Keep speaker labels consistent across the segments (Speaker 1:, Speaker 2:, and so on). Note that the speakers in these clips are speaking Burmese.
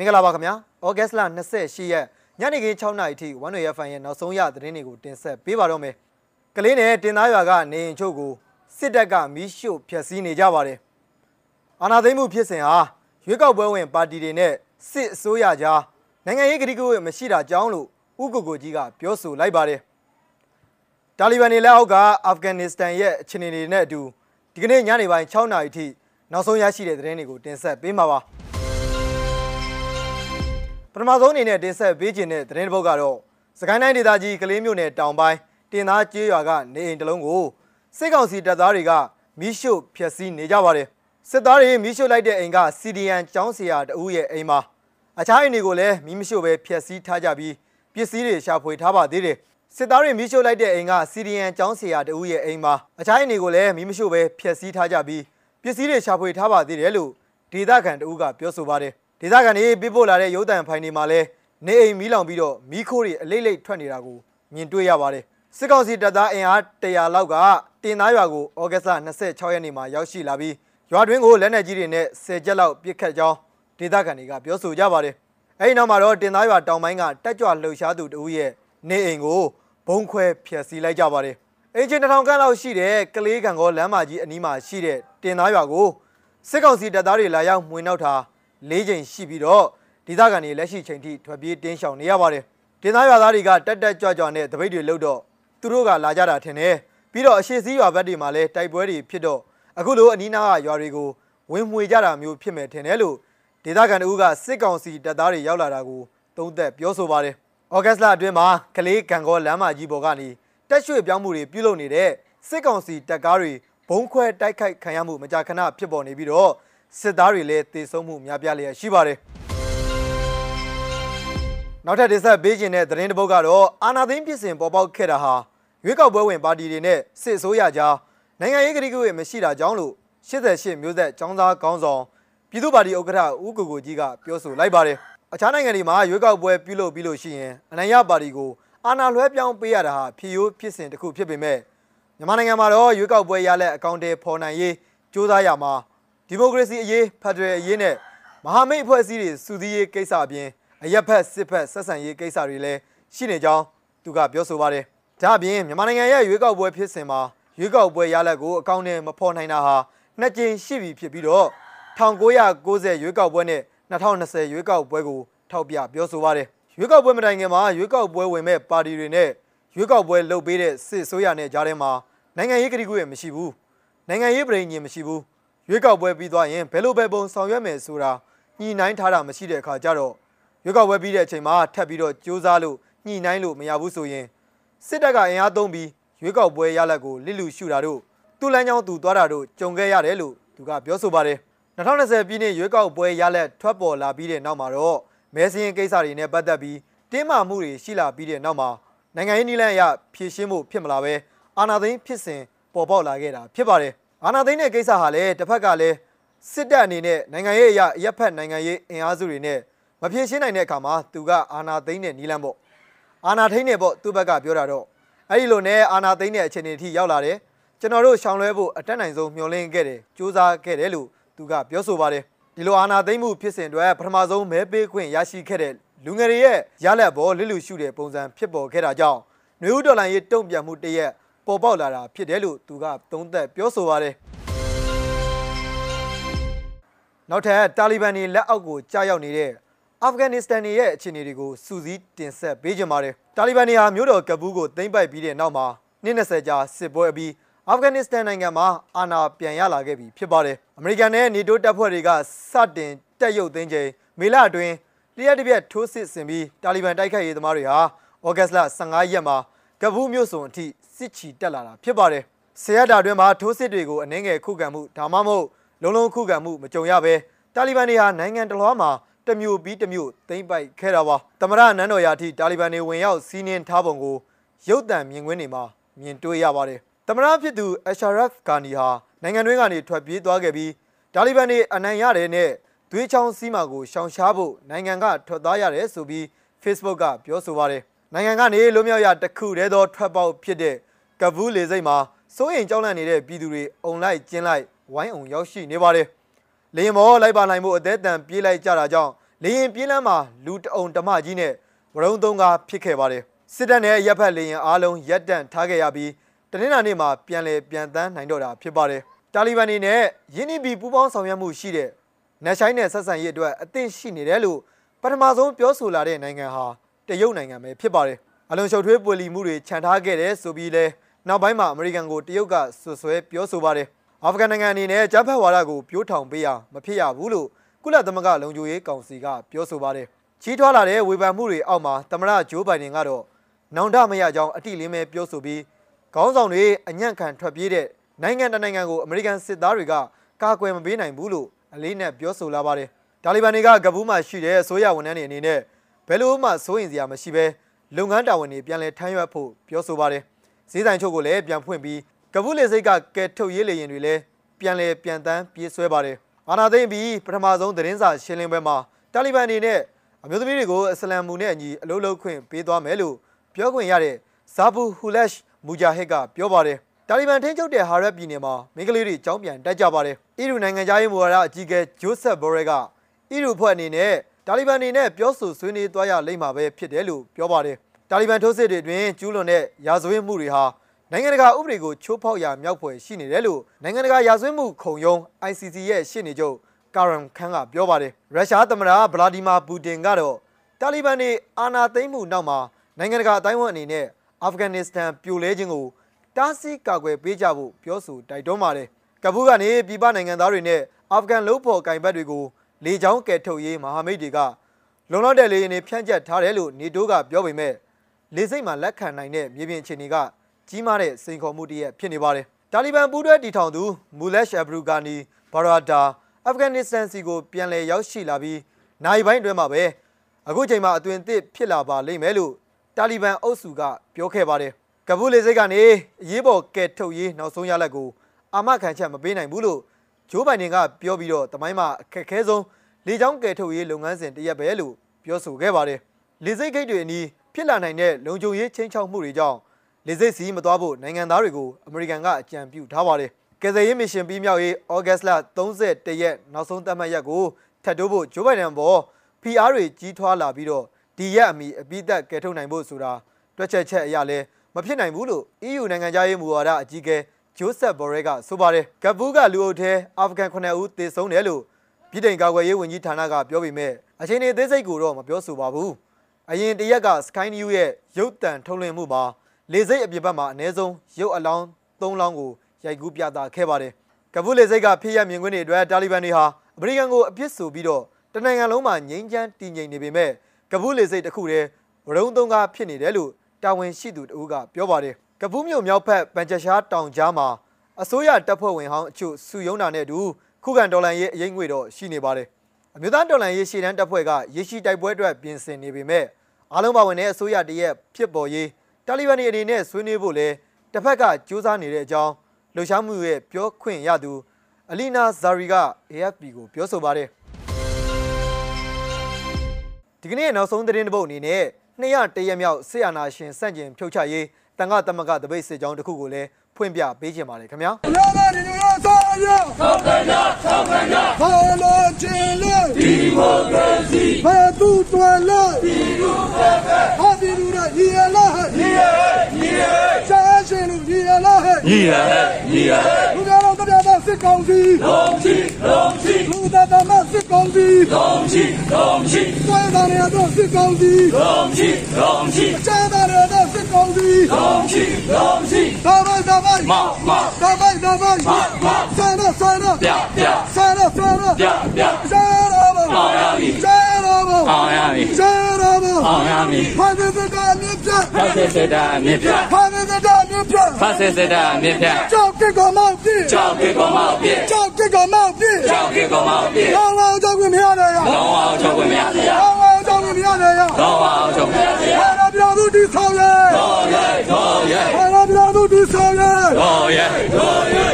Speaker 1: မင်္ဂလာပါခင်ဗျာဩဂတ်စ်လ28ရက်ညနေခင်း6နာရီထိ1 Way FM ရဲ့နောက်ဆုံးရသတင်းတွေကိုတင်ဆက်ပေးပါတော့မယ်ကလေးနဲ့တင်သားရွာကနေရင်ချုပ်ကိုစစ်တပ်ကမီးရှို့ဖျက်ဆီးနေကြပါတယ်အာဏာသိမ်းမှုဖြစ်စဉ်ဟာရွေးကောက်ပွဲဝင်ပါတီတွေနဲ့စစ်အစိုးရကြားနိုင်ငံရေးကတိကဝတ်မရှိတာကြောင်းလို့ဥက္ကိုကိုကြီးကပြောဆိုလိုက်ပါတယ်တာလီဘန်တွေလက်အောက်ကအာဖဂန်နစ္စတန်ရဲ့အခြေအနေတွေနဲ့အတူဒီကနေ့ညနေပိုင်း6နာရီထိနောက်ဆုံးရရှိတဲ့သတင်းတွေကိုတင်ဆက်ပေးမှာပါပ ထမဆုံးအနေနဲ့တင်ဆက်ပေးခြင်းတဲ့သတင်းတစ်ပုဒ်ကတော့စကိုင်းတိုင်းဒေသကြီးကလေးမြို့နယ်တောင်ပိုင်းတင်သားကျေးရွာကနေအိမ်တစ်လုံးကိုစစ်ကောင်စီတပ်သားတွေကမီးရှို့ဖျက်ဆီးနေကြပါတယ်စစ်သားတွေမီးရှို့လိုက်တဲ့အိမ်က CDN ကျောင်းဆရာတဦးရဲ့အိမ်မှာအခြားအိမ်တွေကိုလည်းမီးမရှို့ပဲဖျက်ဆီးထားကြပြီးပစ္စည်းတွေရှာဖွေထားပါသေးတယ်စစ်သားတွေမီးရှို့လိုက်တဲ့အိမ်က CDN ကျောင်းဆရာတဦးရဲ့အိမ်မှာအခြားအိမ်တွေကိုလည်းမီးမရှို့ပဲဖျက်ဆီးထားကြပြီးပစ္စည်းတွေရှာဖွေထားပါသေးတယ်လို့ဒေသခံတဦးကပြောဆိုပါတယ် ဒေသခံတွေပြပို့လာတဲ့ရုပ်တံဖိုင်တွေမှာလည်းနေအိမ်မီးလောင်ပြီးတော့မီးခိုးတွေအလိမ့်လိမ့်ထွက်နေတာကိုမြင်တွေ့ရပါတယ်စစ်ကောင်စီတပ်သားအင်အား100လောက်ကတင်သားရွာကိုဩဂတ်စ်လ26ရက်နေ့မှာရောက်ရှိလာပြီးရွာတွင်းကိုလက်နက်ကြီးတွေနဲ့10ကျက်လောက်ပစ်ခတ်ကြောင်းဒေသခံတွေကပြောဆိုကြပါတယ်အဲဒီနောက်မှာတော့တင်သားရွာတောင်ပိုင်းကတက်ကြွလှုပ်ရှားသူတဦးရဲ့နေအိမ်ကိုဘုံခွဲဖျက်ဆီးလိုက်ကြပါတယ်အင်ဂျင်1000ခန့်လောက်ရှိတဲ့ကလေးကံကောလမ်းမကြီးအနီးမှာရှိတဲ့တင်သားရွာကိုစစ်ကောင်စီတပ်သားတွေလာရောက်မှွေနှောက်တာ ၄ချိန်ရှိပြီးတော့ဒေသခံတွေလက်ရှိချိန်ထိထွက်ပြေးတင်းရှောင်နေရပါတယ်တင်သားရွာသားတွေကတက်တက်ကြွကြွနဲ့တပိတ်တွေလှုပ်တော့သူတို့ကလာကြတာထင်တယ်ပြီးတော့အရှိစည်းရွာဘက်တွေမှာလည်းတိုက်ပွဲတွေဖြစ်တော့အခုလိုအနီးနားကရွာတွေကိုဝင်မှွေကြတာမျိုးဖြစ်မယ်ထင်တယ်လို့ဒေသခံတို့ကစစ်ကောင်စီတပ်သားတွေရောက်လာတာကိုသုံးသက်ပြောဆိုပါတယ်။ဩဂတ်စ်လအတွင်းမှာကလေးကံကောလမ်းမကြီးပေါ်ကနေတက်ရွှေ့ပြောင်းမှုတွေပြုလုပ်နေတဲ့စစ်ကောင်စီတပ်ကားတွေဘုံခွဲတိုက်ခိုက်ခံရမှုမကြာခဏဖြစ်ပေါ်နေပြီးတော့ စစ်သားတွေလည်းတေဆုံးမှုများပြားလျက်ရှိပါတယ်။နောက်ထပ်တင်ဆက်ပေးခြင်းတဲ့သတင်းတစ်ပုဒ်ကတော့အာနာသိန်းပြည်စင်ပေါ်ပေါက်ခဲ့တာဟာရွေးကောက်ပွဲဝင်ပါတီတွေနဲ့စစ်အစိုးရကြားနိုင်ငံရေးကတိကဝတ်မရှိတာကြောင်းလို့88မျိုးဆက်ចောင်းသားကောင်းဆောင်ပြည်သူ့ပါတီဥက္ကဋ္ဌဦးကိုကိုကြီးကပြောဆိုလိုက်ပါတယ်။အခြားနိုင်ငံတွေမှာရွေးကောက်ပွဲပြုလုပ်ပြီးလို့ရှိရင်အနိုင်ရပါတီကိုအာဏာလွှဲပြောင်းပေးရတာဟာဖြည့်ရိုးဖြစ်စဉ်တစ်ခုဖြစ်ပေမဲ့မြန်မာနိုင်ငံမှာတော့ရွေးကောက်ပွဲရလက်အကောင့်တွေဖော်နိုင်ရေးစ조사ရမှာ ဒီမိုကရေစီအရေးဖက်ဒရယ်အရေးနဲ့မဟာမိတ်အဖွဲ့အစည်းတွေစုစည်းရေးကိစ္စအပြင်အရက်ဖက်စစ်ဖက်ဆက်ဆံရေးကိစ္စတွေလည်းရှိနေကြောင်းသူကပြောဆိုပါတယ်။ဒါ့အပြင်မြန်မာနိုင်ငံရဲ့ရွေးကောက်ပွဲဖြစ်စဉ်မှာရွေးကောက်ပွဲရလက်ကိုအကောင့်နဲ့မဖော်နိုင်တာဟာနှစ်ကြိမ်ရှိပြီဖြစ်ပြီးတော့1990ရွေးကောက်ပွဲနဲ့2020ရွေးကောက်ပွဲကိုထောက်ပြပြောဆိုပါတယ်။ရွေးကောက်ပွဲမတိုင်ခင်မှာရွေးကောက်ပွဲဝင်မဲ့ပါတီတွေနဲ့ရွေးကောက်ပွဲလုပ်ပေးတဲ့စစ်ဆိုးရနဲ့ကြားထဲမှာနိုင်ငံရေးကတိကူရမရှိဘူး။နိုင်ငံရေးပြည်ညင်မရှိဘူး။ ရွေးကောက်ပွဲပြီးသွားရင်ဘယ်လိုပဲပုံဆောင်ရွက်မယ်ဆိုတာညှိနှိုင်းထားတာမရှိတဲ့အခါကျတော့ရွေးကောက်ပွဲပြီးတဲ့အချိန်မှာထပ်ပြီးတော့စူးစမ်းလို့ညှိနှိုင်းလို့မရဘူးဆိုရင်စစ်တပ်ကအင်အားသုံးပြီးရွေးကောက်ပွဲရလက်ကိုလစ်လူရှုတာတို့သူ့လမ်းကြောင်းသူသွားတာတို့ကြုံခဲ့ရတယ်လို့သူကပြောဆိုပါတယ်2020ပြည်နှစ်ရွေးကောက်ပွဲရလက်ထွက်ပေါ်လာပြီးတဲ့နောက်မှာတော့မဲစင်းကိစ္စတွေနဲ့ပတ်သက်ပြီးတင်းမာမှုတွေရှိလာပြီးတဲ့နောက်မှာနိုင်ငံရေးနည်းလမ်းအရဖြည့်ရှင်းမှုဖြစ်မလာပဲအာဏာသိမ်းဖြစ်စဉ်ပေါ်ပေါက်လာခဲ့တာဖြစ်ပါတယ် အာဏာသိမ်းတဲ့ကိစ္စဟာလည်းတစ်ဖက်ကလည်းစစ်တပ်အနေနဲ့နိုင်ငံရေးအရရပ်ဖက်နိုင်ငံရေးအင်အားစုတွေနဲ့မဖြည့်ရှင်းနိုင်တဲ့အခါမှာသူကအာဏာသိမ်းတဲ့နည်းလမ်းပေါ့အာဏာထိန်းနေပေါ့သူ့ဘက်ကပြောတာတော့အဲ့ဒီလိုနဲ့အာဏာသိမ်းတဲ့အခြေအနေအထိရောက်လာတယ်ကျွန်တော်တို့ရှောင်လွှဲဖို့အတက်နိုင်ဆုံးမျှော်လင့်ခဲ့တယ်စူးစမ်းခဲ့တယ်လို့သူကပြောဆိုပါတယ်ဒီလိုအာဏာသိမ်းမှုဖြစ်စဉ်အတွက်ပထမဆုံးမဲပေးခွင့်ရရှိခဲ့တဲ့လူငယ်တွေရဲ့ရလက်ပေါ်လစ်လူရှုတဲ့ပုံစံဖြစ်ပေါ်ခဲ့တာကြောင့်နွေဦးဒေါ်လာရေးတုံ့ပြန်မှုတရက် ပေါ်ပေါက်လာတာဖြစ်တယ်လို့သူကသုံးသပ်ပြောဆိုပါတယ်နောက်ထပ်တာလီဘန်တွေလက်အောက်ကိုကြာရောက်နေတဲ့အာဖဂန်နစ္စတန်ရဲ့အခြေအနေတွေကိုစူးစီးတင်ဆက်ပေးကြပါတယ်တာလီဘန်တွေဟာမြို့တော်ကဘူးကိုသိမ်းပိုက်ပြီးတဲ့နောက်မှာနှစ်20ကြာစစ်ပွဲအပြီးအာဖဂန်နစ္စတန်နိုင်ငံမှာအာဏာပြန်ရလာခဲ့ပြီဖြစ်ပါတယ်အမေရိကန်နဲ့နေတိုးတပ်ဖွဲ့တွေကစတင်တက်ရုပ်သိမ်းချိန်မေလအတွင်းလျှက်တစ်ပြက်ထိုးစစ်ဆင်ပြီးတာလီဘန်တိုက်ခိုက်ရေးသမားတွေဟာဩဂတ်လ15ရက်မှာ ကဘူးမြို့စုံအထိစစ်ချီတက်လာတာဖြစ်ပါတယ်ဆရာတာတွင်မှာထိုးစစ်တွေကိုအနှင်းငယ်ခုခံမှုဒါမှမဟုတ်လုံလုံခုခံမှုမကြုံရဘဲတာလီဘန်တွေဟာနိုင်ငံတလွှားမှာတမျိုးပြီးတမျိုးသိမ့်ပိုက်ခဲ့တာပါသမရနန်းတော်ရာထိတာလီဘန်တွေဝင်ရောက်စီးနင်းထားပုံကိုရုပ်တံမြင်ကွင်းတွေမှာမြင်တွေ့ရပါတယ်သမရဖြစ်သူအရှာရက်ဂါနီဟာနိုင်ငံတွင်းကနေထွက်ပြေးသွားခဲ့ပြီးတာလီဘန်တွေအနိုင်ရတယ်နဲ့သွေးချောင်းစီးမာကိုရှောင်ရှားဖို့နိုင်ငံကထွက်သွားရတယ်ဆိုပြီး Facebook ကပြောဆိုပါတယ် နိုင်ငံကနေလွတ်မြောက်ရတခုတည်းသောထွက်ပေါက်ဖြစ်တဲ့ကဘူးလေစိတ်မှာစိုးရင်ကြောက်လန့်နေတဲ့ပြည်သူတွေအုံလိုက်ကျင်းလိုက်ဝိုင်းအောင်ရောက်ရှိနေပါတယ်လေမောလိုက်ပါနိုင်မှုအသေးတန်ပြေးလိုက်ကြတာကြောင့်လေရင်ပြင်းလန်းမှာလူတအုံတမကြီးနဲ့ဝရုံသုံးကားဖြစ်ခဲ့ပါတယ်စစ်တပ်နဲ့ရပ်ဖက်လေရင်အားလုံးရပ်တန့်ထားခဲ့ရပြီးတနင်္လာနေ့မှာပြန်လည်ပြန်တန်းနိုင်တော့တာဖြစ်ပါတယ်တာလီဘန်တွေနဲ့ယင်းနီဘီပူးပေါင်းဆောင်ရွက်မှုရှိတဲ့နက်ဆိုင်နဲ့ဆက်ဆံရေးအတွက်အသင့်ရှိနေတယ်လို့ပထမဆုံးပြောဆိုလာတဲ့နိုင်ငံဟာ တရုတ်နိုင်ငံပဲဖြစ်ပါတယ်အလွန်ရှုပ်ထွေးပွေလီမှုတွေခြံထားခဲ့တယ်ဆိုပြီးလဲနောက်ပိုင်းမှာအမေရိကန်ကိုတရုတ်ကဆွဆွဲပြောဆိုပါတယ်အာဖဂန်နိုင်ငံအနေနဲ့ဂျပန်ဝါဒကိုပြိုးထောင်ပေးရမဖြစ်ရဘူးလို့ကုလသမဂ္ဂလုံခြုံရေးကောင်စီကပြောဆိုပါတယ်ချီးထွားလာတဲ့ဝေဖန်မှုတွေအောက်မှာသမရဂျိုးဘိုင်ဒန်ကတော့နောင်တမရကြောင်းအတိလင်းပဲပြောဆိုပြီးခေါင်းဆောင်တွေအညံ့ခံထွက်ပြေးတဲ့နိုင်ငံတနိုင်ငံကိုအမေရိကန်စစ်သားတွေကကာကွယ်မပေးနိုင်ဘူးလို့အလေးနဲ့ပြောဆိုလာပါတယ်တာလီဘန်တွေကကဘူးမှာရှိတဲ့အစိုးရဝန်ထမ်းတွေအနေနဲ့ ဘယ်လိုမှစိုးရင်စရာမရှိဘဲလုပ်ငန်းတာဝန်တွေပြန်လည်ထမ်းရွက်ဖို့ပြောဆိုပါတယ်ဈေးဆိုင်ချုပ်ကိုလည်းပြန်ဖွင့်ပြီးကဘူးလေစိတ်ကကဲထုတ်ရေးလေရင်တွေလည်းပြန်လည်ပြန်တန်းပြေးဆွဲပါတယ်အာနာသိမ့်ပြီးပထမဆုံးသတင်းစာရှင်းလင်းပွဲမှာတာလီဘန်တွေနဲ့အမျိုးသမီးတွေကိုအစ္စလမ်မူနဲ့အညီအလုပ်လုပ်ခွင့်ပေးသွားမယ်လို့ပြောခွင့်ရတဲ့ဇာဘူဟူလက်ရှ်မူဂျာဟစ်ကပြောပါတယ်တာလီဘန်ထိန်းချုပ်တဲ့ဟာရက်ပြည်နယ်မှာမိန်းကလေးတွေကြောင်းပြန်တက်ကြပါတယ်အီရူနိုင်ငံသားရေးမူဝါဒအကြီးအကဲဂျိုးဆက်ဘော်ရဲကအီရူဖွဲ့အနေနဲ့ တာလီဘန်အနေနဲ့ပြောဆိုဆွေးနွေးသွားရလိမ့်မှာပဲဖြစ်တယ်လို့ပြောပါတယ်တာလီဘန်ထိုးစစ်တွေအတွင်းကျူးလွန်တဲ့ရာဇဝတ်မှုတွေဟာနိုင်ငံတကာဥပဒေကိုချိုးဖောက်ရာမြောက်ဖွယ်ရှိနေတယ်လို့နိုင်ငံတကာရာဇဝတ်မှုခုံရုံး ICC ရဲ့ရှေ့နေချုပ်ကာရန်ခန်ကပြောပါတယ်ရုရှားသမ္မတဗလာဒီမာပူတင်ကတော့တာလီဘန်တွေအာဏာသိမ်းမှုနောက်မှာနိုင်ငံတကာအတိုင်းအဝန်အနေနဲ့အာဖဂန်နစ္စတန်ပြိုလဲခြင်းကိုတားဆီးကာကွယ်ပေးကြဖို့ပြောဆိုတိုက်တွန်းပါတယ်ကဘူးကနေပြည်ပနိုင်ငံသားတွေနဲ့အာဖဂန်လုံဖော်ကင်ဘတ်တွေကို လေကြောင်းကယ်ထုတ်ရေးမဟာမိတ်တွေကလုံလောက်တဲ့လေယာဉ်တွေဖြန့်ကျက်ထားတယ်လို့နေတိုးကပြောပေမဲ့လေစိတ်မှာလက်ခံနိုင်တဲ့မြေပြင်အခြေအနေကကြီးမားတဲ့စိန်ခေါ်မှုတည်းဖြစ်နေပါတယ်။တာလီဘန်ပူးတွဲတီထောင်သူမူလက်ရှ်အဘရူဂါနီဘာရာဒါအာဖဂန်နစ္စတန်စီကိုပြန်လည်ရောက်ရှိလာပြီးနိုင်ပိုင်းတွင်မှာပဲအခုချိန်မှာအသွင်သစ်ဖြစ်လာပါလိမ့်မယ်လို့တာလီဘန်အုပ်စုကပြောခဲ့ပါတယ်။ကဘူးလေစိတ်ကနေအရေးပေါ်ကဲထုတ်ရေးနောက်ဆုံးရလက်ကိုအာမခံချက်မပေးနိုင်ဘူးလို့ ဂျိုးဘိုင်ဒန်ကပြောပြီးတော့တမိုင်းမှာအခက်အခဲဆုံးလေကြောင်းကယ်ထုတ်ရေးလုပ်ငန်းစဉ်တရက်ပဲလို့ပြောဆိုခဲ့ပါတယ်။လေစိတ်ဂိတ်တွေအနီးဖြစ်လာနိုင်တဲ့လုံခြုံရေးချင်းချောက်မှုတွေကြောင့်လေစိတ်စီးမသွားဖို့နိုင်ငံသားတွေကိုအမေရိကန်ကအကြံပြုထားပါတယ်။ကယ်ဆယ်ရေးမစ်ရှင်ပြီးမြောက်ရေးဩဂတ်စ်လ31ရက်နောက်ဆုံးသတ်မှတ်ရက်ကိုထပ်တိုးဖို့ဂျိုးဘိုင်ဒန်ပေါ် PR တွေကြီးထွားလာပြီးတော့ဒီရက်အမီအပိသက်ကယ်ထုတ်နိုင်ဖို့ဆိုတာတွက်ချက်ချက်အရလဲမဖြစ်နိုင်ဘူးလို့ EU နိုင်ငံသားရေးမူဝါဒအကြီးအကဲ ဂျိုးဆက်ဘော်ရဲကဆိုပါတယ်။ကပူးကလူအုပ်ထဲအာဖဂန်9ဦးသေဆုံးတယ်လို့ပြည်တိုင်ကာကွယ်ရေးဝန်ကြီးဌာနကပြောပေမဲ့အချိန်နေသေးစိတ်ကိုတော့မပြောဆိုပါဘူး။အရင်တရက်က Sky News ရဲ့ရုပ်သံထုတ်လွှင့်မှုမှာလေစိတ်အပြစ်ဘက်မှာအ ਨੇ ဆုံးရုပ်အလောင်း၃လောင်းကိုရိုက်ကူးပြသခဲ့ပါတယ်။ကပူးလေစိတ်ကဖြစ်ရမြင်ကွင်းတွေအတွက်တာလီဘန်တွေဟာအမေရိကန်ကိုအပြစ်ဆိုပြီးတော့တနိုင်ငံလုံးမှာငြိမ်းချမ်းတည်ငြိမ်နေပေမဲ့ကပူးလေစိတ်တစ်ခုတည်းဝရုံသုံးကားဖြစ်နေတယ်လို့တာဝန်ရှိသူတဦးကပြောပါတယ်။ ကပူးမြို့မြောက်ဖက်ပန်ချရှားတောင်ကြားမှာအစိုးရတပ်ဖွဲ့ဝင်ဟောင်းအချို့စုယုံတာနဲ့တူခုခံတော်လှန်ရေးအရေးငွေတော့ရှိနေပါတယ်။အမျိုးသားတော်လှန်ရေးရှေ့တန်းတပ်ဖွဲ့ကရေရှိတိုက်ပွဲအတွက်ပြင်ဆင်နေပေမဲ့အားလုံးပါဝင်တဲ့အစိုးရတရက်ဖြစ်ပေါ်ရေးတာလီဘန်တွေအနေနဲ့ဆွေးနွေးဖို့လဲတစ်ဖက်ကကြိုးစားနေတဲ့အကြောင်းလှုပ်ရှားမှုရဲ့ပြောခွင့်ရသူအလီနာဇာရီက AFP ကိုပြောဆိုပါတယ်ဒီကနေ့နောက်ဆုံးသတင်းတစ်ပုဒ်အနေနဲ့200တရက်မြောက်ဆေးအာနာရှင်စန့်ကျင်ဖြုတ်ချရေး တန်ခါတမကတပိတ်စစ်ကြောင်းတစ်ခုကိုလည်းဖွင့်ပြပေးခြင်းပါတယ်ခင်ဗျာ။
Speaker 2: လာပါဒီလိုဆောရဆောက်ကန်ရဆောက်ကန်ရဘာလို့ချင်လို့ဒီမိုကရေစီဘာသူတွယ်လို့ဒီလူပဲဟာဒီလူရညီရလားညီရညီရရှားရှင်လူညီရလားညီရညီရလူကတော့တရားသားစစ်ကောင်စီလုံးချီလုံးချီလူသားသားစစ်ကောင်စီလုံးချီလုံးချီတွယ်သားရတော့စစ်ကောင်စီလုံးချီလုံးချီရှားသားရတော့စစ် ကောင်စီလုံးချီလုံးချီဒါပဲဒါပဲမမဒါပဲဒါပဲမမဆန္ဒဆန္ဒပြပြဆန္ဒဆန္ဒပြပြဆန္ဒဘောအောင်ရပြီဆန္ဒဘောအောင်ရပြီဆန္ဒဘောအောင်ရပြီဖတ်စစ်တာမြစ်ပြ
Speaker 3: ဖတ်စစ်တာမြစ်ပြ
Speaker 2: ဖတ်စစ်တာမြစ်ပြ
Speaker 3: ဖတ်စစ်တာမြစ်ပြ
Speaker 2: ကြောက်ကကမောက်ပြ
Speaker 3: ကြောက်ကကမောက်ပြ
Speaker 2: ကြောက်ကကမောက်ပြ
Speaker 3: ကြောက်ကကမောက်ပြ
Speaker 2: လောင်းလောင်းကြောက်ခွင့်မရတယ်ရော
Speaker 3: လောင်းလောင်းကြောက်ခွင့်မရ
Speaker 2: စေရလောင်းလောင်းကြောက်ခွင့်မရတယ်ရော
Speaker 3: လောင်းလောင်းကြောက်ခွင့်မရစေရ
Speaker 2: ဘာသာပြောသူဒီဆောင်ရဲ
Speaker 3: တော်ရဲတော်ရဲ
Speaker 2: ဘာသာပြောသူဒီဆောင်ရဲ
Speaker 3: တော်ရဲတော်ရဲ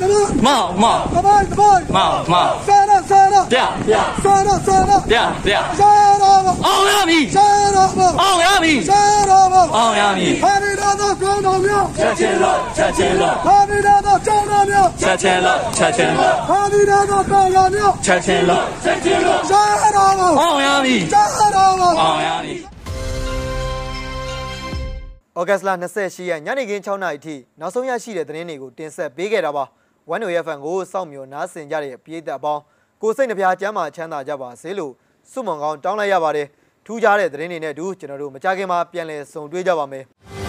Speaker 2: တ မိုင်းတမိုင်း
Speaker 3: မောင်မောင်
Speaker 2: တမိုင်းတမိုင်း
Speaker 3: မောင်မောင်
Speaker 2: ဆန္ဒဆန္ဒ
Speaker 3: ပြပြ
Speaker 2: ဆရာဆရာ
Speaker 3: ပြပြ
Speaker 2: ဆရာ
Speaker 3: အောင်ရမည်
Speaker 2: ဆရာ
Speaker 3: အောင်ရမည်
Speaker 2: ဆရာ
Speaker 3: အောင်ရမည်
Speaker 2: ဟာဒီတော့ကောင်းတော်မြောက်
Speaker 3: ချက်ချင်းလို့ချက်ချင်းလို့
Speaker 2: ဟာဒီတော့ကျောင်းတော်မြောက်
Speaker 3: ချက်ချင်းလို့ချက်ချင်းလို့
Speaker 2: ဟာဒီတော့ကောင်းတော်မြောက်
Speaker 3: ချက်ချင်းလို့ချက်ချင်းလို့
Speaker 2: ဆရာ
Speaker 3: အောင်ရမည်
Speaker 2: ဆရာ
Speaker 3: အောင်ရမည်
Speaker 1: ဩဂတ်စ်လ28ရက်ညနေခင်း6နာရီထိနောက်ဆုံးရရှိတဲ့သတင်းတွေကိုတင်ဆက်ပေးခဲ့တာပါ။ One Way FM ကိုစောင့်မျှော်နားဆင်ကြတဲ့ပြည်သက်အပေါင်းကိုစိတ်နှပြချမ်းသာချမ်းသာကြပါစေလို့ဆုမွန်ကောင်းတောင်းလိုက်ရပါတယ်။ထူးခြားတဲ့သတင်းတွေနဲ့အတူကျွန်တော်တို့မကြခင်မှာပြန်လည်ဆုံတွေ့ကြပါမယ်။